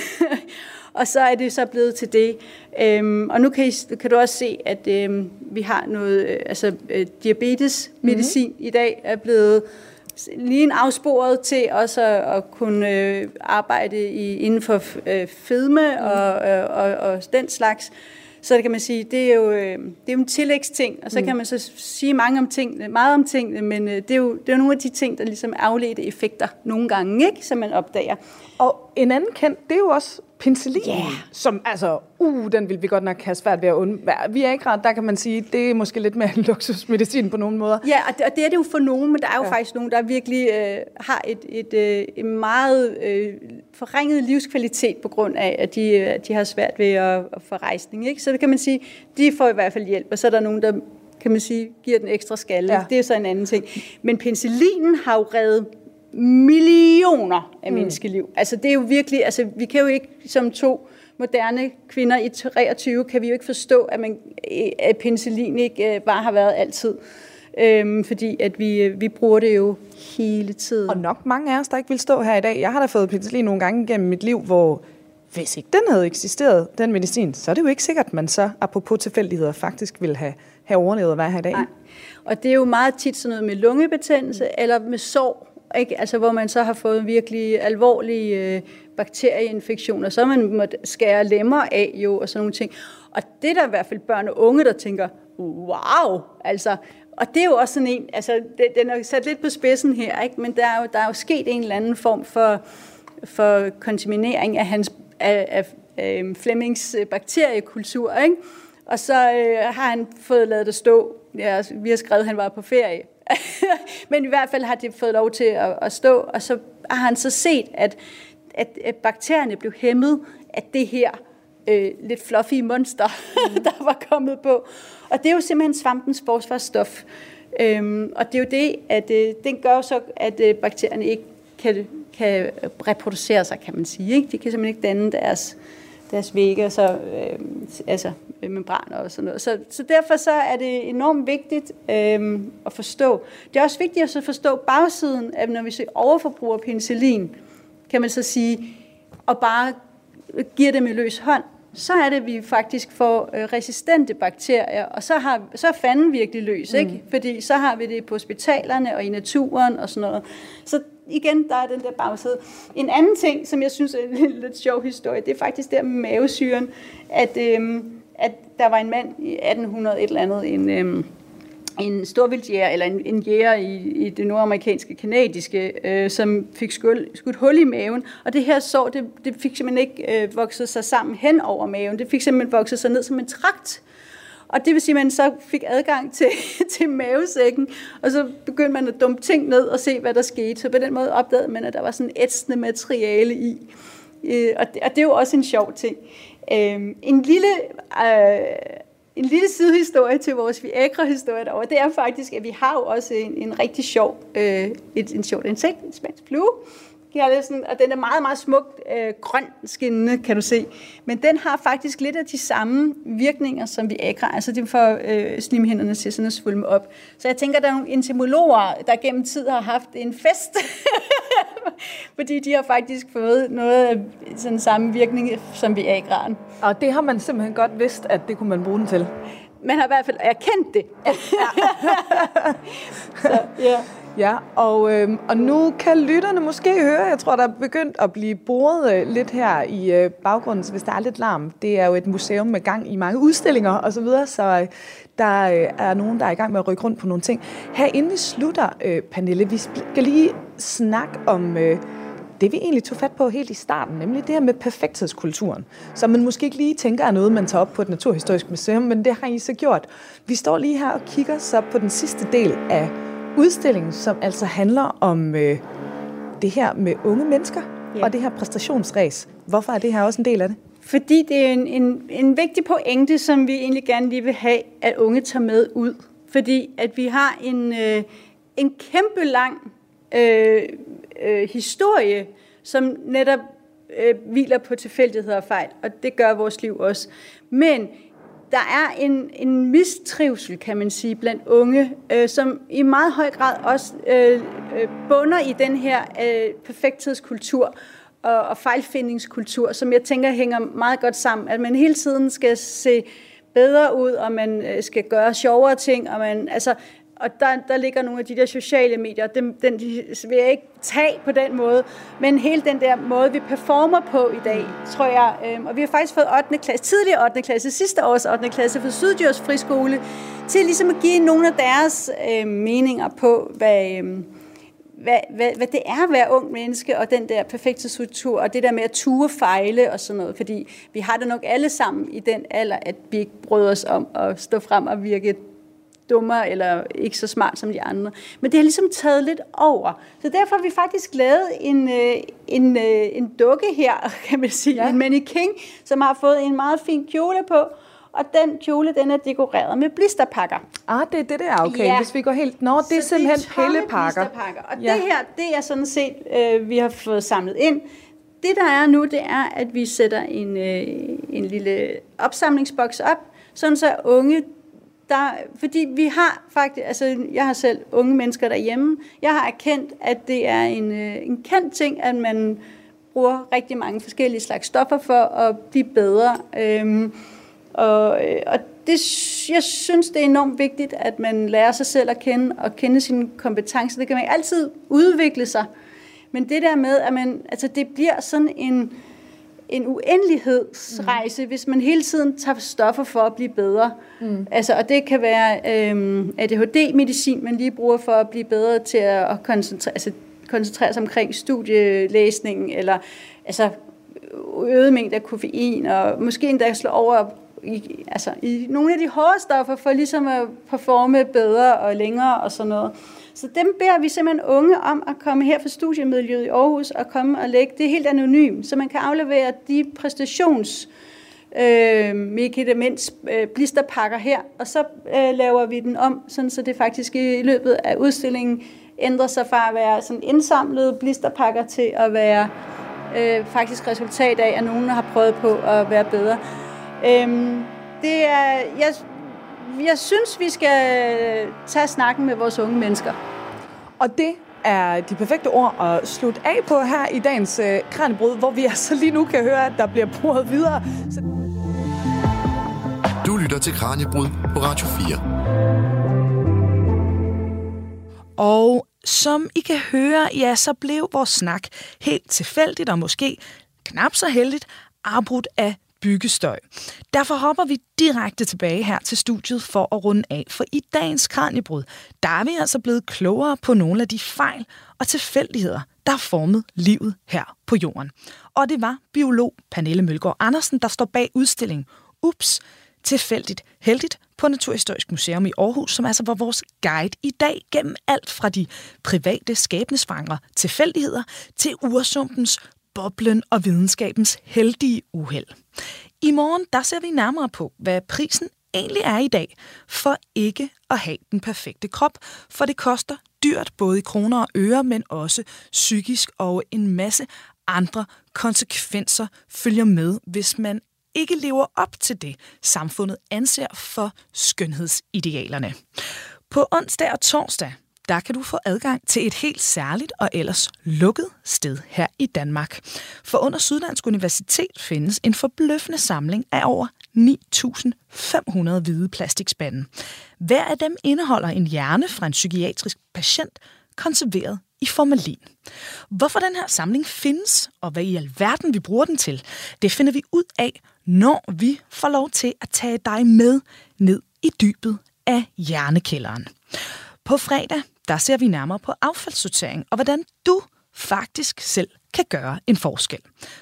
og så er det så blevet til det. Øhm, og nu kan, I, kan du også se, at øhm, vi har noget, øh, altså øh, diabetesmedicin mm-hmm. i dag er blevet lige en afsporet til også at, at kunne øh, arbejde i, inden for øh, fedme mm. og, øh, og, og den slags. Så det kan man sige, det er jo, øh, det er jo en tillægsting, og så mm. kan man så sige mange om tingene, meget om tingene, men øh, det er, jo, det er jo nogle af de ting, der ligesom er afledte effekter nogle gange, ikke, som man opdager. Og en anden kendt, det er jo også penicillin, yeah. som altså, uh, den vil vi godt nok have svært ved at undvære. Vi er ikke ret, der kan man sige, det er måske lidt mere luksusmedicin på nogle måder. Ja, og det, og det er det jo for nogen, men der er jo ja. faktisk nogen, der virkelig øh, har et, et, øh, et meget øh, forringet livskvalitet på grund af, at de, de har svært ved at, at få rejsning. Ikke? Så det kan man sige, de får i hvert fald hjælp, og så er der nogen, der kan man sige, giver den ekstra skalle. Ja. Det er så en anden ting. Men penicillinen har jo reddet millioner af mm. menneskeliv. Altså det er jo virkelig, altså vi kan jo ikke som to moderne kvinder i 23, kan vi jo ikke forstå, at, man, at penicillin ikke øh, bare har været altid. Øhm, fordi at vi, øh, vi bruger det jo hele tiden. Og nok mange af os, der ikke vil stå her i dag. Jeg har da fået penicillin nogle gange gennem mit liv, hvor hvis ikke den havde eksisteret, den medicin, så er det jo ikke sikkert, at man så, apropos tilfældigheder, faktisk vil have, have overlevet at være her i dag. Nej. Og det er jo meget tit sådan noget med lungebetændelse, mm. eller med sår, ikke? Altså, hvor man så har fået virkelig alvorlige øh, bakterieinfektioner, så man måtte skære lemmer af jo, og sådan nogle ting. Og det er der i hvert fald børn og unge, der tænker, wow, altså, og det er jo også sådan en, altså, den er sat lidt på spidsen her, ikke? men der er, jo, der er jo sket en eller anden form for, for kontaminering af, hans, af, af, øhm, af Flemings øh, bakteriekultur, ikke? og så øh, har han fået lavet det stå. Ja, vi har skrevet, at han var på ferie. Men i hvert fald har det fået lov til at, at stå, og så har han så set, at, at, at bakterierne blev hæmmet af det her øh, lidt fluffy monster, mm. der var kommet på. Og det er jo simpelthen svampens forsvarsstof. Øhm, og det er jo det, at øh, den gør så, at øh, bakterierne ikke kan, kan reproducere sig, kan man sige. Ikke? De kan simpelthen ikke danne deres, deres vægge, så, øh, altså membraner og sådan noget. Så, så derfor så er det enormt vigtigt øh, at forstå. Det er også vigtigt at så forstå bagsiden, at når vi så overforbruger penicillin, kan man så sige, og bare giver dem i løs hånd, så er det, at vi faktisk får øh, resistente bakterier, og så, har, så er fanden virkelig løs, ikke? Mm. Fordi så har vi det på hospitalerne og i naturen og sådan noget. Så igen, der er den der bagside. En anden ting, som jeg synes er en lidt sjov historie, det er faktisk der med mavesyren, at, øhm, at der var en mand i 1800 et eller andet, en, øhm, en storvildtjæger, eller en, en jæger i, i det nordamerikanske, kanadiske, øh, som fik skuld, skudt hul i maven. Og det her sår, det, det fik simpelthen ikke øh, vokset sig sammen hen over maven. Det fik simpelthen vokset sig ned som en trakt. Og det vil sige, at man så fik adgang til, til mavesækken, og så begyndte man at dumpe ting ned og se, hvad der skete. Så på den måde opdagede man, at der var sådan ætsende materiale i. Øh, og, det, og det er jo også en sjov ting. Øh, en lille... Øh, en lille sidehistorie til vores Viagra-historie derovre, det er faktisk, at vi har jo også en, en rigtig sjov, øh, et, en sjov insekt, en spansk flue, de har lidt sådan, og den er meget, meget smukt øh, grøn skinnende, kan du se. Men den har faktisk lidt af de samme virkninger som vi Viagra. Altså det får øh, slimhinderne til sådan at svulme op. Så jeg tænker, der er nogle entomologer, der gennem tid har haft en fest. fordi de har faktisk fået noget af sådan samme virkning som vi Viagraen. Og det har man simpelthen godt vidst, at det kunne man bruge den til. Man har i hvert fald erkendt det. så, ja. Ja, og, øh, og nu kan lytterne måske høre, jeg tror, der er begyndt at blive boret øh, lidt her i øh, baggrunden, så hvis der er lidt larm. Det er jo et museum med gang i mange udstillinger osv., så, videre, så øh, der øh, er nogen, der er i gang med at rykke rundt på nogle ting. Her inden vi slutter, øh, Pernille, vi skal lige snakke om... Øh, det vi egentlig tog fat på helt i starten, nemlig det her med perfekthedskulturen, som man måske ikke lige tænker er noget, man tager op på et naturhistorisk museum, men det har I så gjort. Vi står lige her og kigger så på den sidste del af udstillingen, som altså handler om øh, det her med unge mennesker ja. og det her præstationsræs. Hvorfor er det her også en del af det? Fordi det er en, en, en vigtig pointe, som vi egentlig gerne lige vil have, at unge tager med ud. Fordi at vi har en, øh, en kæmpe lang øh, øh, historie, som netop øh, hviler på tilfældigheder og fejl, og det gør vores liv også. Men der er en, en mistrivsel, kan man sige, blandt unge, øh, som i meget høj grad også øh, øh, bunder i den her øh, perfekthedskultur og, og fejlfindingskultur, som jeg tænker hænger meget godt sammen. At man hele tiden skal se bedre ud, og man øh, skal gøre sjovere ting, og man, altså, og der, der ligger nogle af de der sociale medier, dem, den de vil jeg ikke tage på den måde, men hele den der måde, vi performer på i dag, tror jeg, øh, og vi har faktisk fået 8. klasse, tidligere 8. klasse, sidste års 8. klasse fra Syddyrs Friskole, til ligesom at give nogle af deres øh, meninger på, hvad, øh, hvad, hvad, hvad det er at være ung menneske, og den der perfekte struktur, og det der med at ture fejle og sådan noget, fordi vi har det nok alle sammen i den alder, at vi ikke bryder os om at stå frem og virke dummere eller ikke så smart som de andre. Men det har ligesom taget lidt over. Så derfor har vi faktisk lavet en, øh, en, øh, en dukke her, kan man sige, ja. en mannequin, som har fået en meget fin kjole på, og den kjole, den er dekoreret med blisterpakker. Ah, det er det der, okay. Ja. Hvis vi går helt... Nå, det er så simpelthen det er pillepakker. Og ja. det her, det er sådan set, øh, vi har fået samlet ind. Det, der er nu, det er, at vi sætter en, øh, en lille opsamlingsboks op, sådan så unge der, fordi vi har faktisk, altså jeg har selv unge mennesker derhjemme, jeg har erkendt, at det er en, øh, en kendt ting, at man bruger rigtig mange forskellige slags stoffer for at blive bedre. Øhm, og, øh, og det, jeg synes, det er enormt vigtigt, at man lærer sig selv at kende og kende sine kompetencer. Det kan man altid udvikle sig. Men det der med, at man, altså det bliver sådan en, en uendelighedsrejse, mm. hvis man hele tiden tager stoffer for at blive bedre. Mm. Altså, og det kan være øhm, ADHD-medicin, man lige bruger for at blive bedre til at koncentrere, altså, koncentrere sig omkring studielæsning, eller altså, øget mængde af koffein, og måske endda slå over i, altså, i nogle af de hårde stoffer, for ligesom at performe bedre og længere og sådan noget. Så dem beder vi simpelthen unge om at komme her fra studiemiljøet i Aarhus og komme og lægge. Det er helt anonymt, så man kan aflevere de præstations øh, medicaments øh, blisterpakker her, og så øh, laver vi den om, sådan så det faktisk i løbet af udstillingen ændrer sig fra at være sådan indsamlede blisterpakker til at være øh, faktisk resultat af, at nogen har prøvet på at være bedre. Øh, det er, jeg, jeg synes, vi skal tage snakken med vores unge mennesker. Og det er de perfekte ord at slutte af på her i dagens øh, Kranjebrud, hvor vi altså lige nu kan høre, at der bliver brugt videre. Så... Du lytter til Kranjebrud på Radio 4. Og som I kan høre, ja, så blev vores snak helt tilfældigt og måske knap så heldigt afbrudt af byggestøj. Derfor hopper vi direkte tilbage her til studiet for at runde af, for i dagens Kranjebrud, der er vi altså blevet klogere på nogle af de fejl og tilfældigheder, der har formet livet her på jorden. Og det var biolog Pernille Mølgaard Andersen, der står bag udstillingen Ups, tilfældigt heldigt på Naturhistorisk Museum i Aarhus, som altså var vores guide i dag gennem alt fra de private skæbnesvangre tilfældigheder til ursumpens boblen og videnskabens heldige uheld. I morgen der ser vi nærmere på, hvad prisen egentlig er i dag for ikke at have den perfekte krop, for det koster dyrt både i kroner og øre, men også psykisk og en masse andre konsekvenser følger med, hvis man ikke lever op til det, samfundet anser for skønhedsidealerne. På onsdag og torsdag der kan du få adgang til et helt særligt og ellers lukket sted her i Danmark. For under Syddansk Universitet findes en forbløffende samling af over 9.500 hvide plastikspande. Hver af dem indeholder en hjerne fra en psykiatrisk patient, konserveret i formalin. Hvorfor den her samling findes, og hvad i alverden vi bruger den til, det finder vi ud af, når vi får lov til at tage dig med ned i dybet af hjernekælderen. På fredag, der ser vi nærmere på affaldssortering og hvordan du faktisk selv kan gøre en forskel.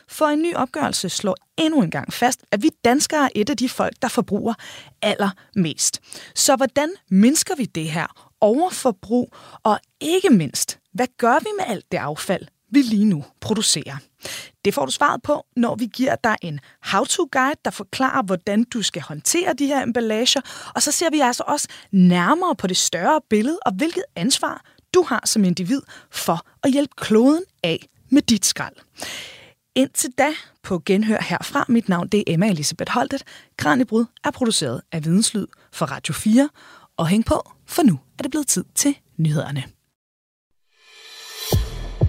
For en ny opgørelse slår endnu en gang fast, at vi danskere er et af de folk, der forbruger allermest. Så hvordan mindsker vi det her overforbrug, og ikke mindst, hvad gør vi med alt det affald, vi lige nu producerer? Det får du svaret på, når vi giver dig en how-to-guide, der forklarer, hvordan du skal håndtere de her emballager. Og så ser vi altså også nærmere på det større billede, og hvilket ansvar du har som individ for at hjælpe kloden af med dit skrald. Indtil da på genhør herfra. Mit navn det er Emma Elisabeth Holtet. Kranjebrud er produceret af Videnslyd for Radio 4. Og hæng på, for nu er det blevet tid til nyhederne.